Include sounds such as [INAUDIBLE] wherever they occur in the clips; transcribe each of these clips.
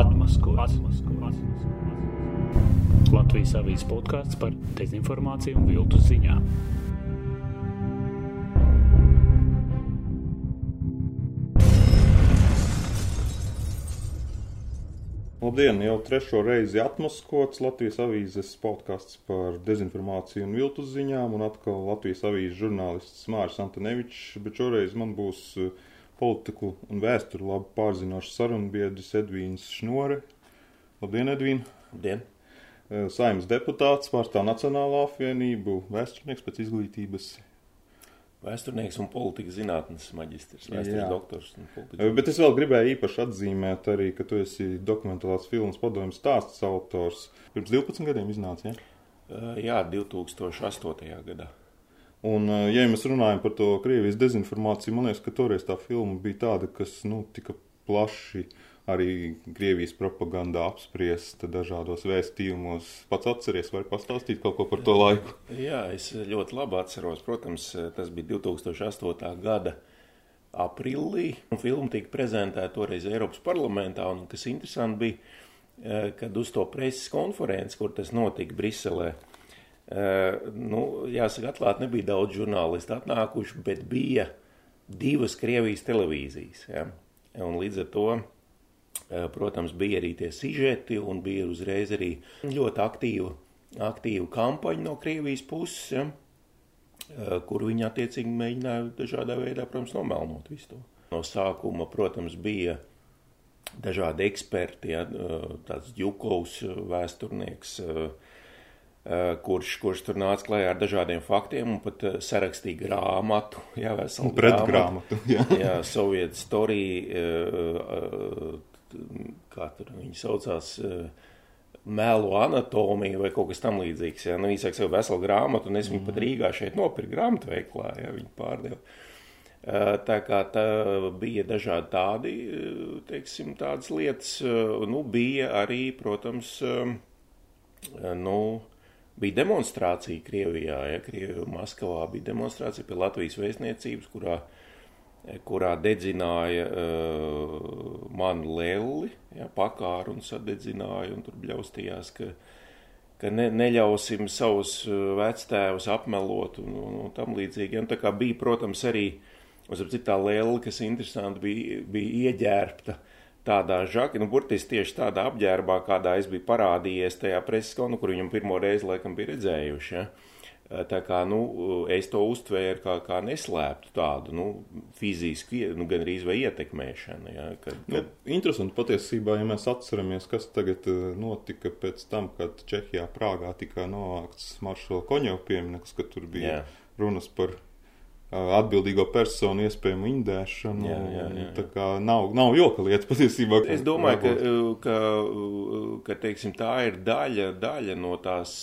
Atmaskots. Atmaskots. Latvijas avīzes podkāsts par dezinformāciju un viltus ziņām. Labdien! Jau trešo reizi atmaskots Latvijas avīzes podkāsts par dezinformāciju un viltus ziņām, un atkal Latvijas avīzes žurnālists Māris Antonevičs, bet šoreiz man būs uh, politiku un vēsturi labi pārzinošs sarunbiedris Edvīns Šnore. Labdien, Edvīn! Labdien! Saimnes deputāts pārstāv Nacionālo apvienību, vēsturnieks pēc izglītības. Vēsturnieks un politikas zinātnes maģistrs, vēstures doktors. Bet es vēl gribēju īpaši atzīmēt arī, ka tu esi dokumentālās filmas padomjas stāsts autors. Pirms 12 gadiem iznāca, ja? Jā, 2008. gadā. Un, ja mēs runājam par to Krievijas dezinformāciju, man liekas, ka toreiz tā filma bija tāda, kas nu, tika plaši arī Krievijas propagandā apspriesta dažādos vēstījumos. Pats atceries, vai pastāstīt kaut ko par to laiku? Jā, es ļoti labi atceros. Protams, tas bija 2008. gada aprīlī. Filma tika prezentēta toreiz Eiropas parlamentā, un kas interesanti bija, kad uz to preses konferenci, kur tas notika Briselē, nu, jāsaka, atklāti nebija daudz žurnālistu atnākuši, bet bija divas Krievijas televīzijas. Ja? Un līdz ar to, protams, bija arī tie sižeti un bija uzreiz arī ļoti aktīva, aktīva kampaņa no Krievijas puses, ja? kur viņi attiecīgi mēģināja dažādā veidā, protams, nomelnot visu to. No sākuma, protams, bija dažādi eksperti, ja? tāds Jukovs vēsturnieks, Eh, kurš, kurš tur nāca klajā ar dažādiem faktiem un pat eh, sarakstīja grāmatu. [LAUGHS] Jā, veselu grāmatu. [LAUGHS] Jā, jā Soviet story, eh, kā tur viņi saucās, mēlu anatomija vai kaut kas tam līdzīgs. Jā, nu, saka sev veselu grāmatu, un es viņu mm. pat Rīgā šeit nopirku grāmatu veiklā, jā, viņi pārdeva. Tā kā tā bija dažādi tādi, teiksim, tādas lietas, nu, bija arī, protams, nu, bija demonstrācija Krievijā, ja Krievijā, Maskavā bija demonstrācija pie Latvijas vēstniecības, kurā, kurā dedzināja uh, manu lelli, ja, pakāru un sadedzināja, un tur bļaustījās, ka, ka ne, neļausim savus vectēvus apmelot un, un, un tam līdzīgi. Ja, un tā kā bija, protams, arī, uz ap citā lelli, kas interesanti bija, bija ieģērbta tādā žakā, nu, burtiski tieši tādā apģērbā, kādā es biju parādījies tajā preses konā, kur viņam pirmo reizi laikam bija redzējuši. Ja? Tā kā nu, es to uztvēru kā, kā neslēptu tādu nu, fizisku, nu, gan arī ietekmēšanu. Ja, kad, kad... Nu, interesanti patiesībā, ja mēs atceramies, kas tagad notika pēc tam, kad Čehijā, Prāgā tika novākts Maršala Koņeva piemineklis, kad tur bija Jā. runas par atbildīgo personu iespējamu indēšanu. Jā, jā, jā. Tā kā nav, nav joka lieta patiesībā. Es domāju, ka, ka, ka teiksim, tā ir daļa, daļa no tās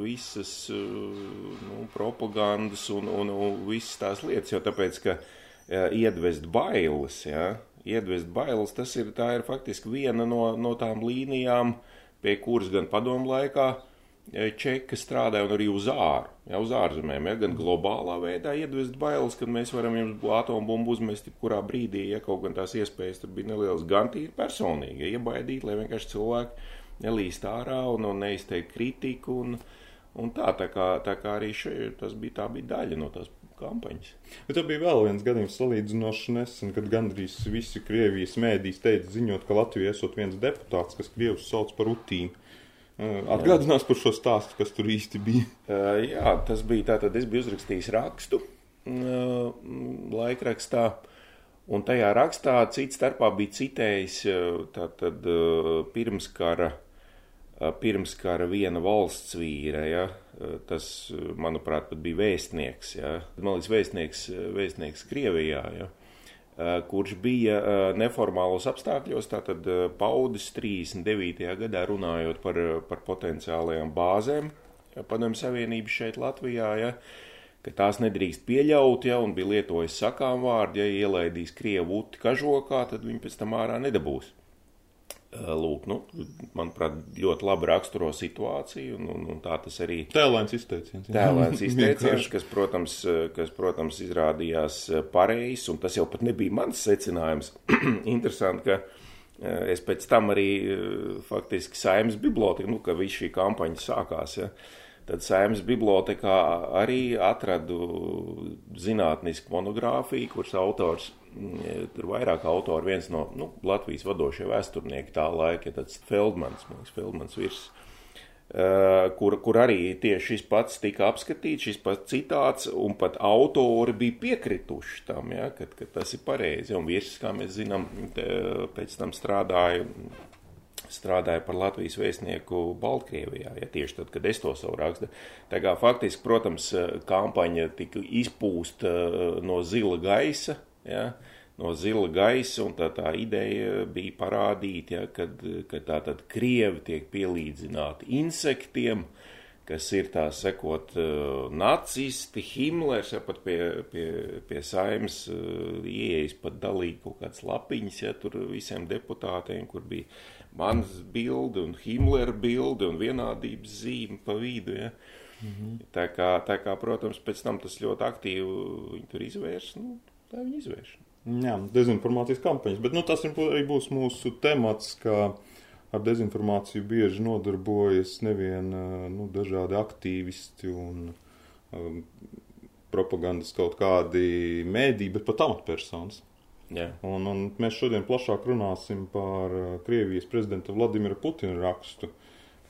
visas nu, propagandas un, un, un visas tās lietas, jo tāpēc, ka iedvest bailes, ja, iedvest bailes, tas ir, ir faktiski viena no, no tām līnijām, pie kuras gan padomu laikā čeka strādāja un arī uz āru, ja, uz ārzemēm, ja, gan globālā veidā iedvest bailes, ka mēs varam jums atombumbu uzmest jebkurā brīdī, ja kaut gan tās iespējas tur bija nelielas, gan tīri personīgi, ja, iebaidīt, lai vienkārši cilvēki nelīst ārā un, un neizteikt kritiku un, un tā, tā kā, tā kā arī šeit tas bija, tā bija daļa no tās kampaņas. Bet tā bija vēl viens gadījums salīdzinoši nesen, kad gandrīz visi Krievijas mēdīs teica ziņot, ka Latvija esot viens deputāts, kas Krievus sauc par utīnu. Atgādinās par šo stāstu, kas tur īsti bija. Jā, tas bija tā, tad es biju uzrakstījis rakstu laikrakstā, un tajā rakstā cits starpā bija citējis tātad pirmskara, pirmskara viena valsts vīra, ja, tas, manuprāt, pat bija vēstnieks, ja, man liekas, vēstnieks, vēstnieks Krievijā, ja. Eh, kurš bija eh, neformālos apstākļos, tātad eh, paudis 39. gadā runājot par, par potenciālajām bāzēm padomju savienības šeit Latvijā, ja, ka tās nedrīkst pieļaut, ja, un bija lietojis sakām vārdu, ja ielaidīs Krievu uti kažokā, tad viņi pēc tam ārā nedabūs. Lūk, nu, manuprāt, ļoti labi raksturo situāciju, un, un, un tā tas arī tēlēns izteiciens. Tēlēns [LAUGHS] izteiciens, kas, protams, kas, protams, izrādījās pareizs, un tas jau pat nebija mans secinājums. [CLEARS THROAT] Interesanti, ka Es pēc tam arī faktiski saimnes biblioteka, nu, ka viss šī kampaņa sākās, ja, tad saimnes bibliotekā arī atradu zinātnisku monogrāfiju, kuras autors, tur vairāk autori, viens no nu, Latvijas vadošie vēsturnieki tā laika, tāds Feldmans, man liekas, Feldmans virs Eh, kur, kur arī tieši šis pats tika apskatīts, šis pats citāts, un pat autori bija piekrituši tam, ja, ka, ka tas ir pareizi. Un viesis, kā mēs zinām, pēc tam strādāja, strādāja par Latvijas vēstnieku Baltkrievijā, ja tieši tad, kad es to savu rakstu. Tā kā faktiski, protams, kampaņa tika izpūsta eh, no zila gaisa, ja, no zila gaisa, un tā, tā ideja bija parādīt, ja, kad, ka tā tad krievi tiek pielīdzināti insektiem, kas ir tā sekot uh, nacisti, Himlers, ja pat pie, pie, pie saimas uh, ieejas pat dalīja kaut kāds lapiņas, ja tur visiem deputātiem, kur bija mans bilde un Himlera bilde un vienādības zīme pa vidu, ja. -hmm. tā, kā, tā kā, protams, pēc tam tas ļoti aktīvi viņi tur izvērš, nu, tā viņi izvērš. Jā, dezinformācijas kampaņas, bet nu, tas arī būs mūsu temats, ka ar dezinformāciju bieži nodarbojas nevien nu, dažādi aktīvisti un um, propagandas kaut kādi mēdī, bet pat amatpersonas. Yeah. Un, un mēs šodien plašāk runāsim par Krievijas prezidenta Vladimira Putina rakstu,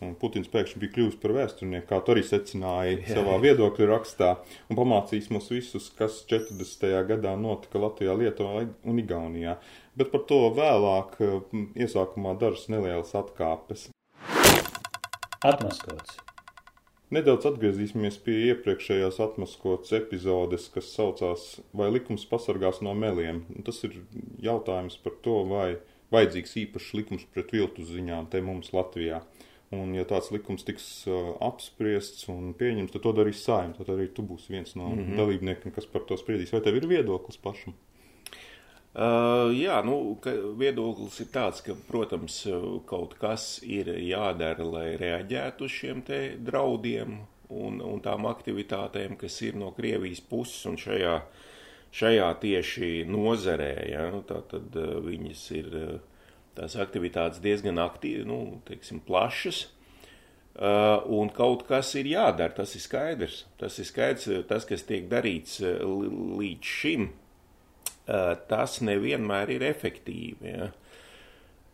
Un Putins pēkšņi bija kļuvis par vēsturnieku, kā tu arī secināji jā, savā jā. viedokļa rakstā, un pamācīs mums visus, kas 40. gadā notika Latvijā, Lietuvā un Igaunijā. Bet par to vēlāk iesākumā dažas nelielas atkāpes. Atmaskots. Nedaudz atgriezīsimies pie iepriekšējās atmaskotas epizodes, kas saucās Vai likums pasargās no meliem? Un tas ir jautājums par to, vai vajadzīgs īpašs likums pret viltu ziņām te mums Latvijā. Un, ja tāds likums tiks uh, apspriests un pieņemts, tad to darīs saimta. Tad arī tu būsi viens no mm -hmm. dalībniekiem, kas par to spriedīs. Vai tev ir viedoklis pašam? Uh, jā, nu, viedoklis ir tāds, ka, protams, kaut kas ir jādara, lai reaģētu uz šiem draudiem un, un tām aktivitātēm, kas ir no Krievijas puses un šajā, šajā tieši nozarē. Ja, nu, tā tad uh, viņas ir. Uh, tās aktivitātes diezgan aktīvi, nu, teiksim, plašas. Uh, un kaut kas ir jādara, tas ir skaidrs. Tas ir skaidrs, tas, kas tiek darīts uh, līdz šim, uh, tas nevienmēr ir efektīvi. Ja?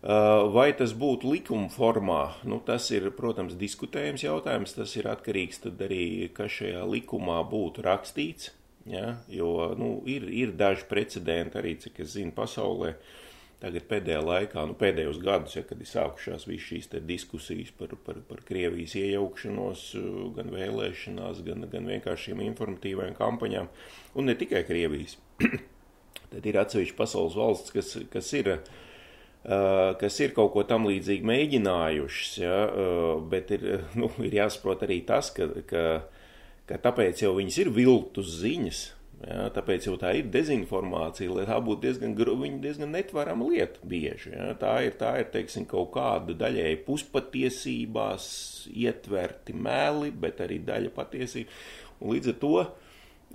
Uh, vai tas būtu likuma formā, nu, tas ir, protams, diskutējams jautājums. Tas ir atkarīgs arī, kas šajā likumā būtu rakstīts. Ja? Jo nu, ir, ir daži precedenti arī, cik es zinu, pasaulē. Uh, Tagad pēdējā laikā, nu, pēdējos gados, ja, kad ir sākušās visas šīs diskusijas par, par, par Krievijas iejaukšanos, gan vēlēšanās, gan, gan vienkārši šīm informatīvām kampaņām, un ne tikai Krievijas, [CLEARS THROAT] tad ir atsevišķi pasaules valsts, kas, kas ir. Kas ir kaut ko tam līdzīgu mēģinājušas, ja, bet ir, [LAUGHS] nu, ir jāsaprot arī tas, ka, ka, ka tāpēc jau viņas ir viltus ziņas, Ja, tāpēc jau tā ir dezinformācija, lai tā būtu diezgan, diezgan netvarama lieta bieži. Ja. Tā ir, tā ir teiksim, kaut kāda daļēji puspatiesībās ietverti meli, bet arī daļa patiesība. Un līdz ar to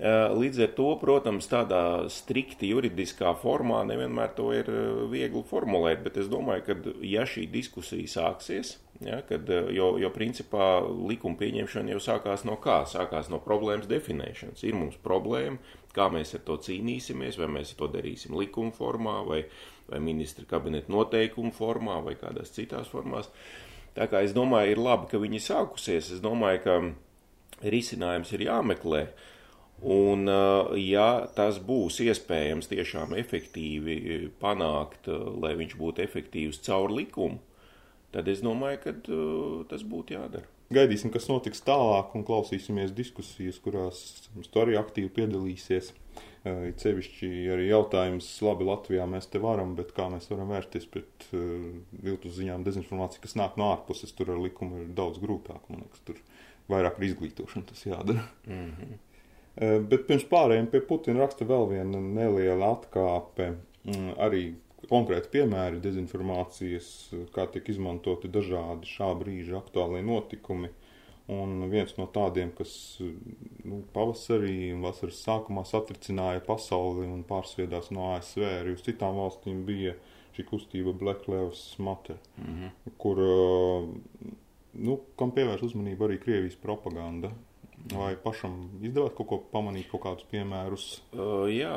Līdz ar to, protams, tādā strikti juridiskā formā nevienmēr to ir viegli formulēt, bet es domāju, ka ja šī diskusija sāksies, ja, kad, jo, jo principā likuma pieņemšana jau sākās no kā? Sākās no problēmas definēšanas. Ir mums problēma, kā mēs ar to cīnīsimies, vai mēs to darīsim likuma formā, vai, vai ministra kabineta noteikumu formā, vai kādās citās formās. Tā kā es domāju, ir labi, ka viņi sākusies. Es domāju, ka risinājums ir jāmeklē. Un, uh, ja tas būs iespējams tiešām efektīvi panākt, uh, lai viņš būtu efektīvs caur likumu, tad es domāju, ka uh, tas būtu jādara. Gaidīsim, kas notiks tālāk, un klausīsimies diskusijas, kurās tu arī aktīvi piedalīsies. Ir sevišķi arī jautājums, labi, Latvijā mēs te varam, bet kā mēs varam vērsties pret uh, viltus ziņām, dezinformāciju, kas nāk no ārpuses, tur ar likumu ir daudz grūtāk. Man liekas, tur vairāk ar izglītošanu tas jādara. Mm -hmm. Eh, bet pirms pārējiem pie Putina raksta vēl viena neliela atkāpe. Mm, arī konkrēti piemēri dezinformācijas, kā tiek izmantoti dažādi šā brīža aktuālie notikumi. Un viens no tādiem, kas nu, pavasarī un vasaras sākumā satricināja pasauli un pārsviedās no ASV arī uz citām valstīm, bija šī kustība Black Lives Matter, mm -hmm. kur, nu, kam pievērš uzmanību arī Krievijas propaganda. Vai pašam izdevās kaut ko pamanīt, kaut kādus piemērus? Uh, jā,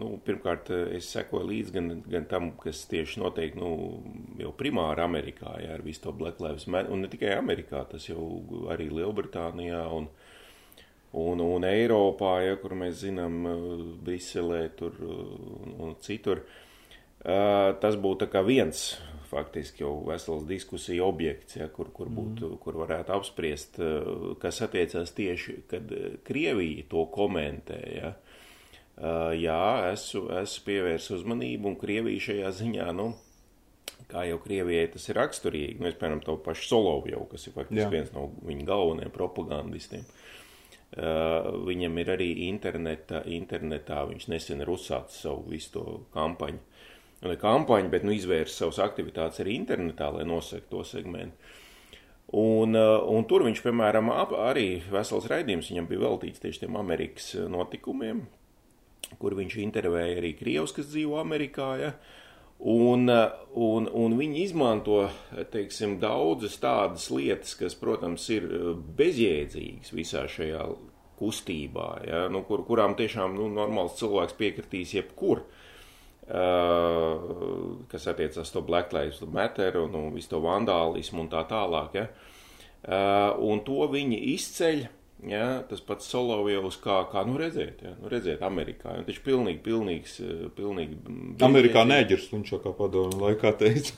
nu, pirmkārt, es sekoju līdzi gan, gan tam, kas tieši notiek nu, jau primāri Amerikā, jā, ar visu to Black Lives Matter, un ne tikai Amerikā, tas jau arī Lielbritānijā un, un, un Eiropā, ja, kur mēs zinām, uh, Briselē tur un, un citur. Uh, tas būtu viens faktiski jau vesels diskusija objekts, ja, kur, kur, būtu, mm. kur varētu apspriest, eh, kas attiecās tieši, kad eh, Krievija to komentē. Ja. Eh, jā, esmu, esmu pievērsis uzmanību, un Krievija šajā ziņā, nu, kā jau Krievijai tas ir raksturīgi, nu, es, piemēram, to pašu Solovjovu, kas ir faktiski Jā. viens no viņa galvenajiem propagandistiem. Uh, viņam ir arī interneta, internetā, viņš nesen ir uzsācis savu visu to kampaņu ne kampaņu, bet nu, izvērst savas aktivitātes arī internetā, lai nosegtu to segmentu. Un, uh, un tur viņš, piemēram, ap, arī vesels raidījums viņam bija veltīts tieši tiem Amerikas uh, notikumiem, kur viņš intervēja arī Krievus, kas dzīvo Amerikā. Ja? Un, uh, un, un viņi izmanto teiksim, daudzas tādas lietas, kas, protams, ir bezjēdzīgas visā šajā kustībā, ja? nu, kur, kurām tiešām nu, normāls cilvēks piekritīs jebkur. Uh, kas attiecas to Black Lives Matter un, un visu to vandālismu un tā tālāk. Ja? Uh, un to viņi izceļ. Ja, tas pats Solovjovs, kā, kā nu redzēt, ja, nu redzēt Amerikā. Viņš ir pilnīgi, pilnīgs, pilnīgi. Amerikā neģers, viņš jau kā padomu laikā teica.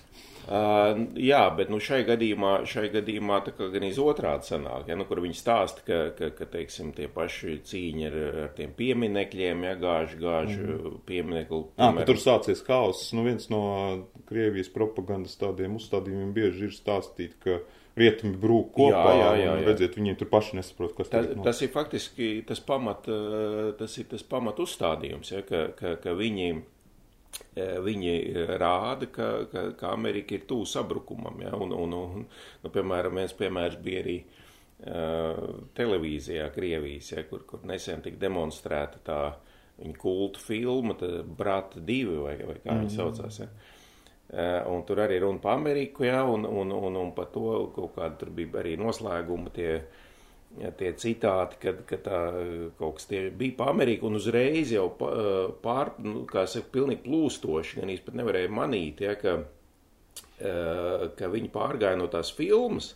Uh, jā, bet nu, šai gadījumā, šai gadījumā gan otrādi sanāk, ja, nu, kur viņi stāsta, ka, ka, ka teiksim, tie paši cīņi ar, ar tiem pieminekļiem, ja gāži, gāži mm. pieminekli. Ah, tur sācies kaos. Nu, viens no Krievijas propagandas tādiem uzstādījumiem bieži ir stāstīt, ka rietumi brūk kopā, jā, jā, jā, jā. redziet, viņi tur paši nesaprot, kas tas ir. Tas ir faktiski tas pamat, tas ir tas pamat uzstādījums, ja, ka, ka, ka viņi Eh, viņi eh, rāda, ka, ka, ka Amerika ir tuvu sabrukumam. Ja? Un, un, un, nu, piemēram, viens piemērs bija arī uh, televīzijā, Krievijas, ja? kur, kur nesen tika demonstrēta tā viņa kultu filma, Brata divi vai, vai kā mm viņa saucās. Ja? Uh, un tur arī runa par Ameriku, ja? un, un, un, un par to kaut kāda tur bija arī noslēguma tie uh, ja, tie citāti, kad, kad tā kaut kas bija pa Ameriku un uzreiz jau pār, nu, kā saka, pilnīgi plūstoši, gan īsti pat nevarēja manīt, ja, ka, ka viņi pārgāja no tās filmas,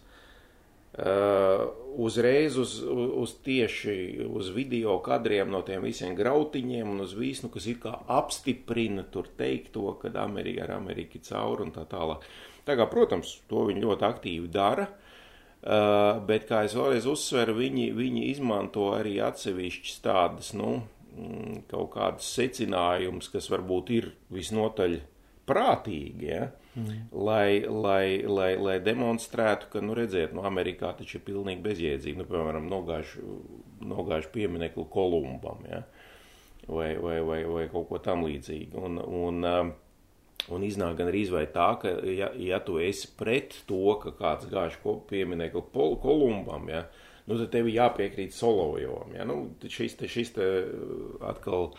uzreiz uz, uz tieši uz video kadriem no tiem visiem grautiņiem un uz visu, nu, kas it kā apstiprina tur teikto, kad Amerika ar Ameriku cauri un tā tālāk. Tā kā, protams, to viņi ļoti aktīvi dara. Uh, Uh, bet, kā es vēlreiz uzsveru, viņi, viņi izmanto arī atsevišķas tādas, nu, mm, kaut kādas secinājumus, kas varbūt ir visnotaļ prātīgi, ja? mm. lai, lai, lai, lai demonstrētu, ka, nu, redziet, nu, Amerikā taču ir pilnīgi bezjēdzīgi, nu, piemēram, nogājuši, nogājuši pieminekli Kolumbam, ja? vai, vai, vai, vai kaut ko tam līdzīgu. Un, un, uh, Un iznāk gan arī tā, ka, ja, ja tu esi pret to, ka kāds gāž pieminekli Kolumbam, ja, nu, tad tev jāpiekrīt Solovjom. Ja, nu, šis te, šis te atkal,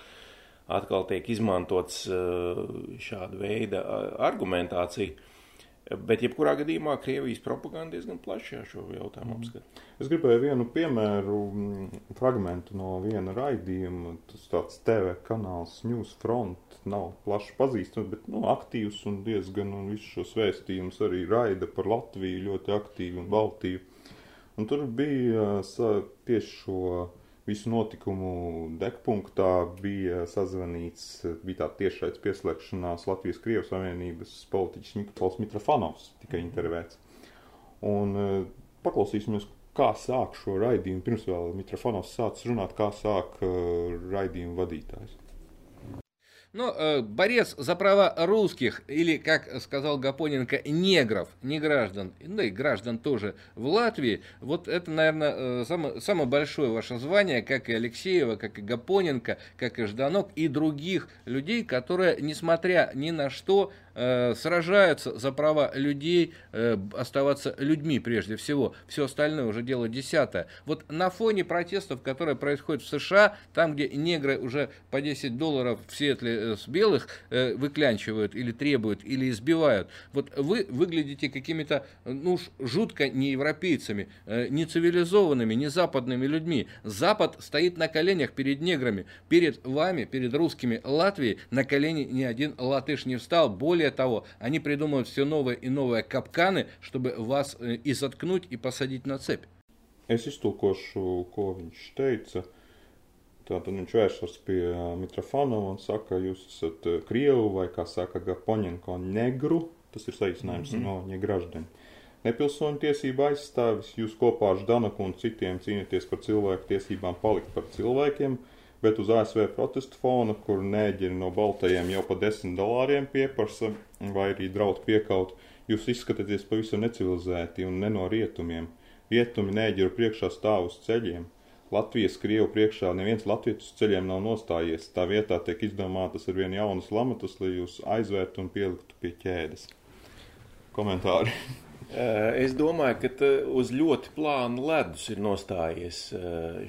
atkal tiek izmantots šāda veida argumentācija. Bet, jebkurā gadījumā, Krievijas propaganda diezgan plaši šo jautājumu mm. apskata. Es gribēju vienu piemēru, mm, fragment no viena raidījuma. Tas tāds TV kanāls News Front nav plaši pazīstams, bet nu, aktīvs un diezgan un visus šos vēstījumus arī raida par Latviju ļoti aktīvi un Baltiju. Un tur bija tieši šo visu notikumu degpunktā bija sazvanīts, bija tā tiešais pieslēgšanās Latvijas Krievijas Savienības politiķis Nikolaus Mitrofanovs tika intervēts. Un e, paklausīsimies, kā sāk šo raidījumu, pirms vēl Mitrofanovs sācis runāt, kā sāk e, raidījumu vadītājs. Но ну, э, борец за права русских, или, как сказал Гапоненко, негров, не граждан, ну и граждан тоже в Латвии, вот это, наверное, э, самое, самое большое ваше звание, как и Алексеева, как и Гапоненко, как и Жданок, и других людей, которые, несмотря ни на что, Э, сражаются за права людей э, оставаться людьми прежде всего. Все остальное уже дело десятое. Вот на фоне протестов, которые происходят в США, там, где негры уже по 10 долларов в Сиэтле э, с белых э, выклянчивают или требуют, или избивают. Вот вы выглядите какими-то, ну уж жутко не европейцами, не цивилизованными, не западными людьми. Запад стоит на коленях перед неграми, перед вами, перед русскими Латвии на колени ни один латыш не встал. Более того, они придумывают все новые и новые капканы, чтобы вас и заткнуть, и посадить на цепь. Es iztulkošu, ko viņš teica. Tātad viņš vēršas pie Mitrofanova un saka, jūs esat Krievu vai, kā saka, Gapoņenko negru. Tas ir saīsinājums mm -hmm. no Ņegraždeni. Nepilsoņu tiesību aizstāvis, jūs kopā ar Ždanaku un citiem cīnāties par cilvēku tiesībām palikt par cilvēkiem, bet uz ASV protestu fona, kur nēģeri no baltajiem jau pa desmit dolāriem pieprasa vai arī draud piekaut, jūs izskatāties pavisam necivilizēti un ne no rietumiem. Rietumi nēģeru priekšā stāv uz ceļiem. Latvijas Krievu priekšā neviens latviešu uz ceļiem nav nostājies. Tā vietā tiek izdomātas ar vien jaunas lamatas, lai jūs aizvērtu un pieliktu pie ķēdes. Komentāri. [LAUGHS] Es domāju, ka uz ļoti plānu ledus ir nostājies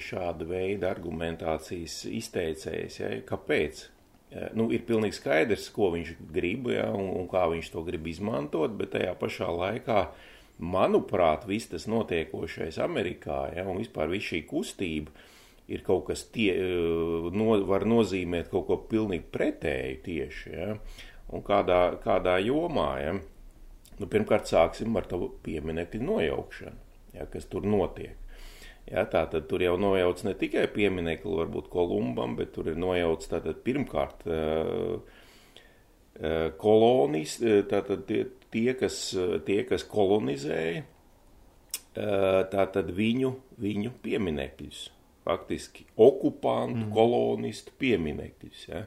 šāda veida argumentācijas izteicējs. Ja? Kāpēc? Nu, ir pilnīgi skaidrs, ko viņš grib ja? un, un kā viņš to grib izmantot, bet tajā pašā laikā uh, manuprāt, viss tas notiekošais Amerikā, ja, un vispār viss šī kustība ir kaut kas tie, eh, no, var nozīmēt kaut ko pilnīgi pretēju tieši, ja, un kādā, kādā jomā, ja. Nu, pirmkārt, sāksim ar tavu pieminekļu nojaukšanu, ja, kas tur notiek. Ja, tā tad tur jau nojauc ne tikai pieminekli, varbūt Kolumbam, bet tur ir nojauc tātad pirmkārt uh, kolonis, tātad tie, kas, tie, kas kolonizēja, tātad viņu, viņu pieminekļus, faktiski okupantu, mm. kolonistu pieminekļus. Ja.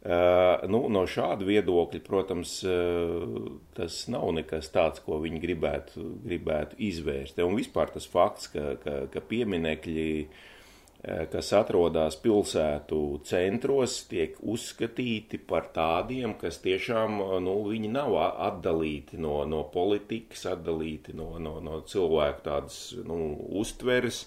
Uh, nu, no šāda viedokļa, protams, uh, tas nav nekas tāds, ko viņi gribētu, gribētu izvērst. Un vispār tas fakts, ka, ka, ka pieminekļi uh, Eh, kas atrodas pilsētu centros, tiek uzskatīti par tādiem, kas tiešām eh, nu, nav atdalīti no, no politikas, atdalīti no, no, no cilvēku tādas nu, uztveres,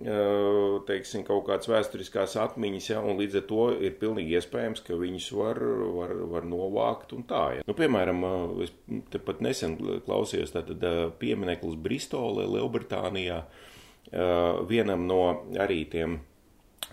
eh, teiksim, kaut kādas vēsturiskās atmiņas, ja, un līdz ar to ir pilnīgi iespējams, ka viņus var, var, var novākt un tā. Ja. Nu, piemēram, es tepat nesen klausījos tātad piemineklis Bristolē, Lielbritānijā, Uh, vienam no arī tiem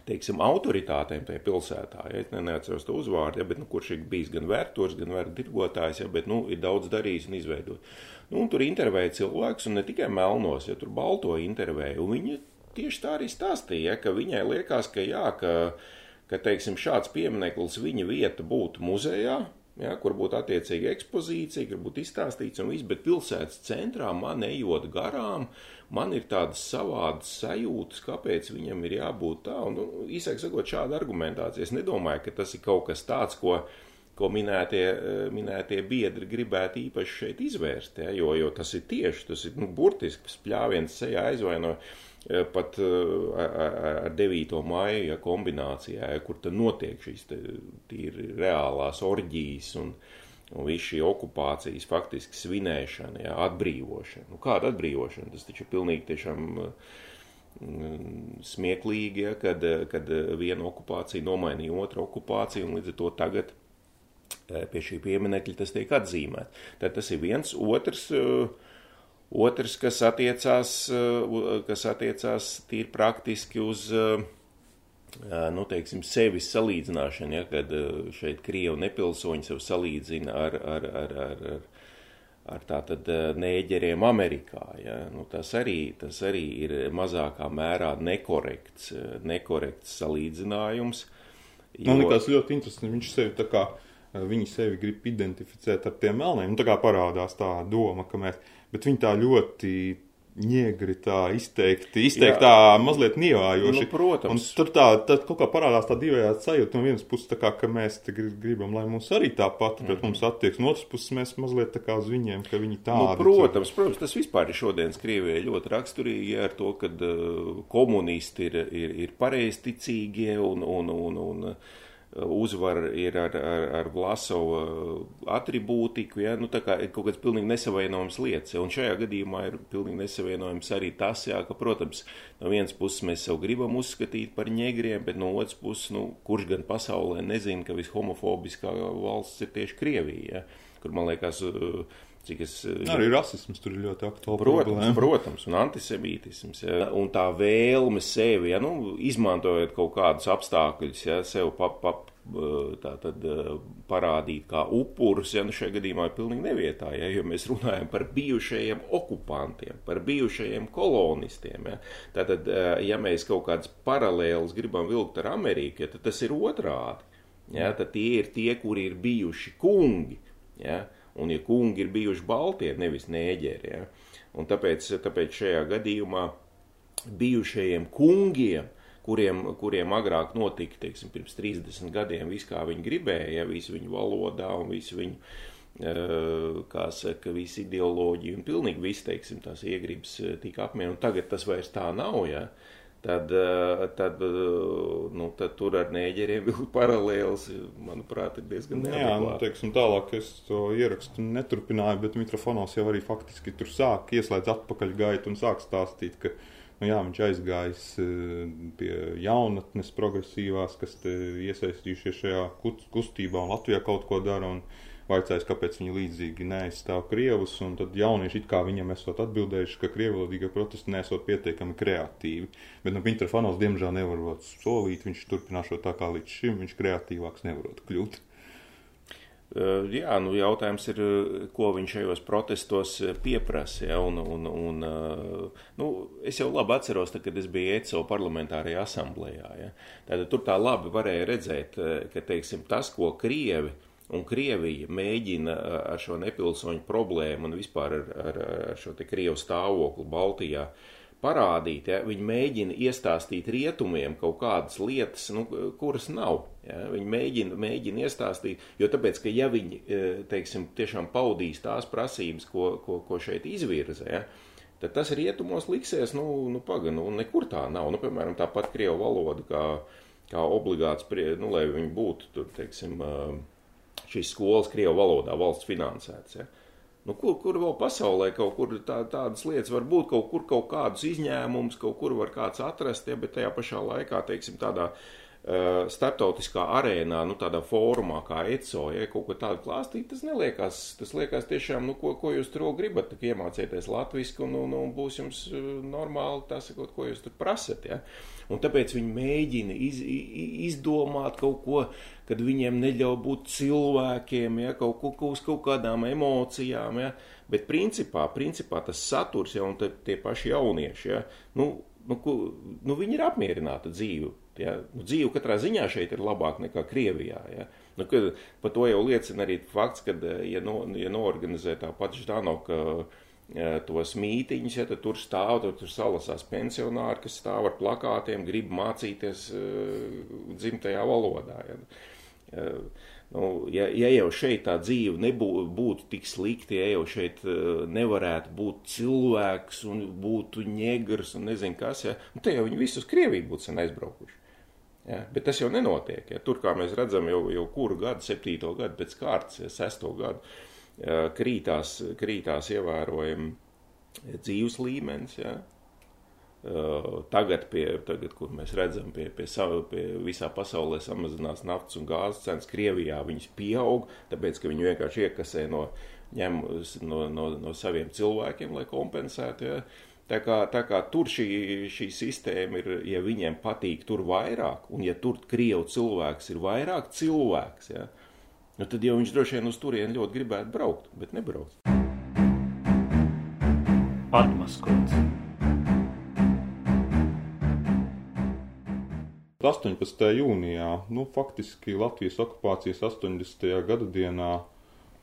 teiksim, autoritātēm tajā pilsētā. Ja, es neatceros to uzvārdu, ja, bet, nu, kurš ir bijis gan vērtors, gan vērtirgotājs, ja, bet nu, ir daudz darījis un izveidojis. Nu, un tur intervēja cilvēks, un ne tikai melnos, ja tur balto intervēja. Viņa tieši tā arī stāstīja, ja, ka viņai liekas, ka, jā, ka, ka teiksim, šāds piemineklis viņa vieta būtu muzejā, ja, kur būtu attiecīga ekspozīcija, kur būtu izstāstīts un viss, bet pilsētas centrā man ejot garām, man ir tādas savādas sajūtas, kāpēc viņam ir jābūt tā. Un, nu, īsāk sakot, šāda argumentācija. Es nedomāju, ka tas ir kaut kas tāds, ko, ko minētie, minētie biedri gribētu īpaši šeit izvērst, ja, jo, jo tas ir tieši, tas ir nu, burtiski spļāviens sejā aizvainoja Eh, pat eh, ar 9. māju ja, kombinācijā, ja, kur tad notiek šīs tīri reālās orģijas un, un viss šī okupācijas faktiski svinēšana, ja, atbrīvošana. Nu, kāda atbrīvošana? Tas taču ir pilnīgi tiešām mm, smieklīgi, ja, kad, kad viena okupācija nomainīja otru okupāciju un līdz ar to tagad eh, pie šī pieminekļa tas tiek atzīmēt. Tad tas ir viens, otrs. Uh, Otrs, kas attiecās, eh, kas attiecās tīri praktiski uz, eh, eh, nu, teiksim, sevis salīdzināšanu, ja, kad šeit Krievu nepilsoņi sev salīdzina ar, ar, ar, ar, ar, ar tātad nēģeriem Amerikā. Ja. Nu, tas, arī, tas arī ir mazākā mērā nekorekts, nekorekts salīdzinājums. Jo... Man liekas ļoti interesanti, viņš sevi tā kā, viņi sevi grib identificēt ar tiem melniem, un tā kā parādās tā doma, ka mēs bet viņi tā ļoti Niegri tā izteikti, izteikti tā mazliet nievājoši. Nu, protams. Un tur tā, tā kaut kā parādās tā divējā sajūta. No vienas puses, tā kā, ka mēs gribam, lai mums arī tāpat, bet mm. mums attieks. No otras puses, mēs mazliet tā kā uz viņiem, ka viņi tādi. Nu, protams, tur. protams, tas vispār ir šodienas Krievijai ļoti raksturīgi ar to, ka uh, komunisti ir, ir, ir pareizticīgie un, un, un, un, un uzvara ir ar, ar, ar Vlasova atribūtiku, ja, nu tā kā ir kaut kāds pilnīgi nesavienojams lietas, ja, un šajā gadījumā ir pilnīgi nesavienojams arī tas, jā, ka, protams, no vienas puses mēs sev gribam uzskatīt par ņegriem, bet no otras puses, nu, kurš gan pasaulē nezina, ka vishomofobiskā valsts ir tieši Krievija, ja, kur, man liekas, cik es. Arī rasisms tur ir ļoti aktuāls. Protams, problēma. protams, un antisemītisms. Ja, un tā vēlme sevi, ja, nu, izmantojot kaut kādus apstākļus, ja, sev pap, pap, tā tad parādīt kā upurus, ja nu šajā gadījumā ir pilnīgi nevietā, ja, jo mēs runājam par bijušajiem okupantiem, par bijušajiem kolonistiem. Ja. Tātad, ja mēs kaut kādas paralēlas gribam vilkt ar Ameriku, ja, tad tas ir otrādi. Ja, tad tie ir tie, kuri ir bijuši kungi. Ja, un ja kungi ir bijuši baltie, nevis nēģeri. Ja, un tāpēc, tāpēc šajā gadījumā bijušajiem kungiem kuriem, kuriem agrāk notika, teiksim, pirms 30 gadiem, viss kā viņi gribēja, ja, visu viņu valodā un visu viņu, uh, kā saka, visu ideoloģiju un pilnīgi viss, teiksim, tās iegribas tika apmierināti, un tagad tas vairs tā nav, ja. Tad, tad, nu, tad tur ar nēģeriem vilkt [LAUGHS] paralēls, manuprāt, ir diezgan neadekvāti. Jā, nu, teiksim, tālāk es to ierakstu neturpināju, bet Mitrofanovs jau arī faktiski tur sāk ieslēdz atpakaļ gaitu un sāk stāstīt, ka Nu, jā, viņš aizgājis eh, pie jaunatnes progresīvās, kas iesaistījušies šajā kustībā un Latvijā kaut ko dara. Un vaicājis, kāpēc viņi līdzīgi neaizstāv krievus. Tad jaunieši it kā viņam esot atbildējuši, ka krievlodīgie protesti nesot pietiekami kreatīvi. Bet nu, Mitrofanovs diemžēl nevarot solīt, viņš turpināšot tā kā līdz šim, viņš kreatīvāks nevarot kļūt. Eh, jā, nu jautājums ir, eh, ko viņš šajos protestos eh, pieprasa. Ja, un, un, un, nu, es jau labi atceros, tā, kad es biju ECO parlamentārajā asamblējā. Ja. Tātad tur tā labi varēja redzēt, ka teiksim, tas, ko Krievi un Krievija mēģina ar šo nepilsoņu problēmu un vispār ar, ar, ar šo te Krievu stāvokli Baltijā uh, parādīt, ja, viņi mēģina iestāstīt rietumiem kaut kādas lietas, nu, kuras nav. Ja, viņi mēģina, mēģina iestāstīt, jo tāpēc, ka ja viņi, e, teiksim, tiešām paudīs tās prasības, ko, ko, ko šeit izvirza, ja, tad tas rietumos liksies, nu, nu paga, nu, nekur tā nav. Nu, piemēram, tāpat Krievu valoda kā, kā obligāts, nu, lai viņi būtu, tur, teiksim, šīs skolas Krievu valodā valsts finansētas. Ja. Nu, kur, kur vēl pasaulē kaut kur tā, tādas lietas var būt, kaut kur kaut kādus izņēmumus, kaut kur var kāds atrast, ja, bet tajā pašā laikā, teiksim, tādā uh, starptautiskā arēnā, nu, tādā fórumā kā ECO, ja kaut ko tādu klāstīt, tas neliekas, tas liekas tiešām, nu, ko, ko jūs tur gribat, iemācieties latvisku, nu, nu, būs jums uh, normāli tas, ko jūs tur prasat, ja. Un tāpēc viņi mēģina iz, izdomāt kaut ko, kad viņiem neļauj būt cilvēkiem, ja, kaut, kaut, uz kaut kādām emocijām. Ja. Bet principā, principā tas saturs, ja, un te, tie paši jaunieši, ja, nu, nu, nu, viņi ir apmierināti dzīvi. Ja. Nu, dzīve katrā ziņā šeit ir labāka nekā Krievijā. Ja. Nu, kad, par to jau liecina arī fakts, ka, ja, no, ja noorganizē tā pati Ždanoka tos mītīņus, ja tur stāv, tad tur salasās pensionāri, kas stāv ar plakātiem, grib mācīties uh, dzimtajā valodā. Ja. Uh, nu, ja, ja jau šeit tā dzīve nebūtu būtu tik slikta, ja jau šeit nevarētu būt cilvēks un būtu ņegrs un nezinu kas, ja, nu, te jau viņi visus Krieviju būtu sen aizbraukuši. Ja, bet tas jau nenotiek. Ja. Tur, kā mēs redzam, jau, jau kuru gadu, septīto gadu pēc kārtas, ja, sesto gadu, krītās, krītās ievērojami dzīves līmenis. Ja. Tagad, pie, tagad, kur mēs redzam, pie, pie, savu, pie visā pasaulē samazinās naftas un gāzes cenas, Krievijā viņas pieaug, tāpēc, ka viņi vienkārši iekasē no, ņem, no, no, no saviem cilvēkiem, lai kompensētu. Ja. Tā kā, tā kā tur šī, šī sistēma ir, ja viņiem patīk tur vairāk, un ja tur Krievu cilvēks ir vairāk cilvēks, ja, uh, nu, tad jau viņš droši vien uz turieni ļoti gribētu braukt, bet nebraukt. Atmaskots. 18. jūnijā, nu, faktiski Latvijas okupācijas 80. gada dienā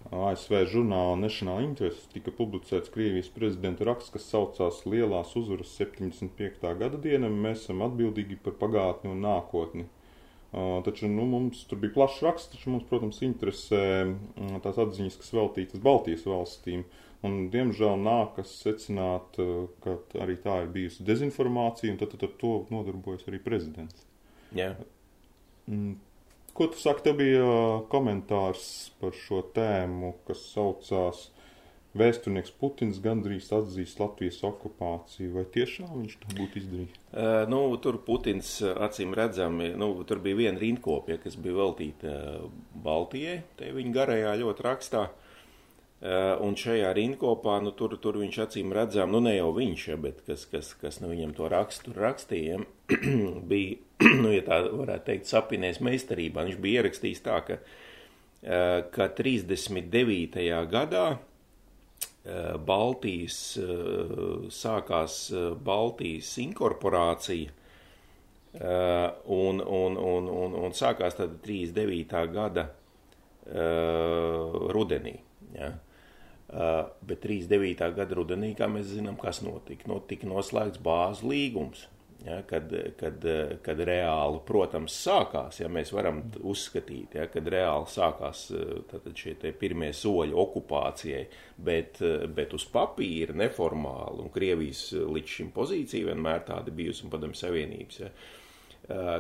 ASV žurnālā National Interest tika publicēts Krievijas prezidenta raksts, kas saucās Lielās uzvaras 75. gada diena. Mēs esam atbildīgi par pagātni un nākotni. Taču nu, mums tur bija plašs raksts, taču mums, protams, interesē tās atziņas, kas veltītas Baltijas valstīm. Un, diemžēl nākas secināt, ka arī tā ir bijusi dezinformācija, un tad, tad ar to nodarbojas arī prezidents. Jā. Ko tu saki? Tev bija komentārs par šo tēmu, kas saucās Vēsturnieks Putins gandrīz atzīst Latvijas okupāciju. Vai tiešām viņš to būtu izdarījis? Uh, nu, tur Putins acīm redzami, nu, tur bija viena rindkopja, kas bija veltīta Baltijai, te viņa garajā ļoti rakstā. Uh, un šajā rindkopā, nu, tur, tur viņš acīm redzam, nu, ne jau viņš, ja, bet kas, kas, kas nu, viņam to rakstu rakstīja, [CLEARS THROAT] bija, [CLEARS THROAT] nu, ja tā varētu teikt, sapinies meistarībā. Viņš bija ierakstījis tā, ka, uh, ka 39. gadā Baltijas, eh, sākās eh, Baltijas inkorporācija, un, un, un, un, un sākās tad 39. gada rudenī. Ja? Bet 39. gada rudenī, kā mēs zinām, kas notika? Notika noslēgts bāzu līgums ja, kad, kad, kad reāli, protams, sākās, ja mēs varam uzskatīt, ja, kad reāli sākās šie pirmie soļi okupācijai, bet, bet uz papīra neformāli, un Krievijas līdz šim pozīcija vienmēr tāda bijusi un padomju savienības, ja,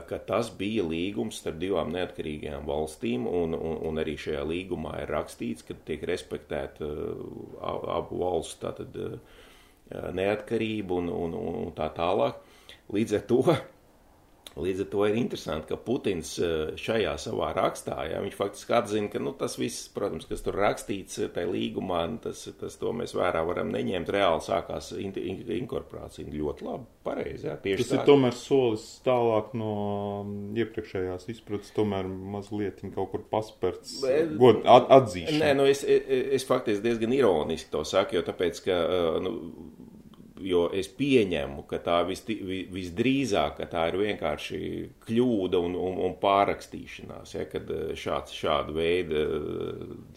ka tas bija līgums starp divām neatkarīgajām valstīm, un, un, un arī šajā līgumā ir rakstīts, ka tiek respektēta abu valstu tātad neatkarība un, un, un tā tālāk. Līdz ar to Līdz ar to ir interesanti, ka Putins eh, šajā savā rakstā, ja, viņš faktiski atzina, ka nu, tas viss, protams, kas tur rakstīts eh, tajā līgumā, nu, tas, tas to mēs vērā varam neņemt. Reāli sākās in, in, inkorporācija ļoti labi, pareizi. Ja, tas tā. ir tomēr solis tālāk no mm, iepriekšējās izpratnes, tomēr mazliet kaut kur paspērts god at, atzīšana. Nē, nu es, es, es faktiski diezgan ironiski to saku, jo tāpēc, ka, eh, nu, jo es pieņemu, ka tā vis, visdrīzāk ka tā ir vienkārši kļūda un, un, un pārrakstīšanās, ja, kad eh, šāds, šādu veidu,